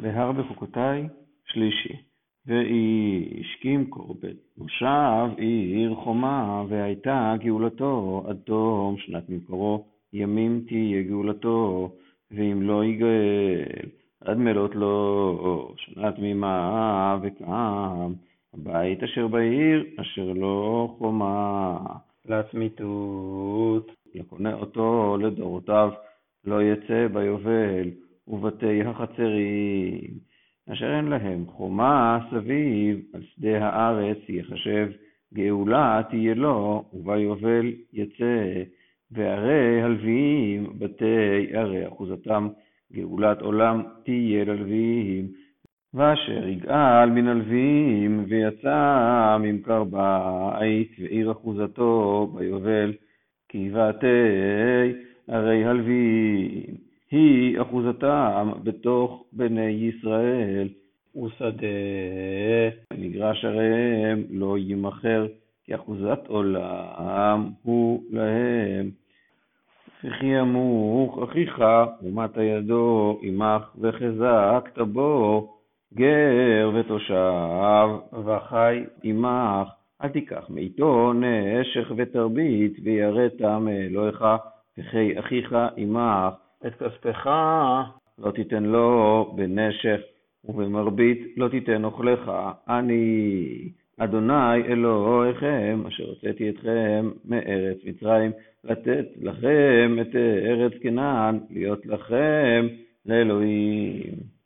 בהר בחוקותיי שלישי. ואיש כמקור בית מושב עיר חומה, והייתה גאולתו עד תום. שנת ממקורו, ימים תהיה גאולתו, ואם לא יגאל עד מלות לו. שנה תמימה וקם, הבית אשר בעיר אשר לא חומה. לצמיתות, יקונה אותו לדורותיו, לא יצא ביובל ובתי החצרים, אשר אין להם חומה סביב על שדה הארץ יחשב, גאולה תהיה לו, וביובל יצא, וערי הלוויים בתי ערי אחוזתם, גאולת עולם תהיה ללוויים. ואשר יגאל מן הלוויים, ויצא ממכר בית, ועיר אחוזתו ביובל, כי בתי. היא אחוזתם בתוך בני ישראל, ושדה מגרש עריהם לא יימכר, כי אחוזת עולם הוא להם. וכי ימוך אחיך ומטה ידו עמך וחזקת בו גר ותושב וחי עמך. אל תיקח מאיתו נשך ותרבית ויראת מאלוהיך וכי אחיך עמך את כספך לא תיתן לו בנשך ובמרבית לא תיתן אוכלך אני אדוני אלוהיכם, אשר הוצאתי אתכם מארץ מצרים, לתת לכם את ארץ כנען, להיות לכם לאלוהים.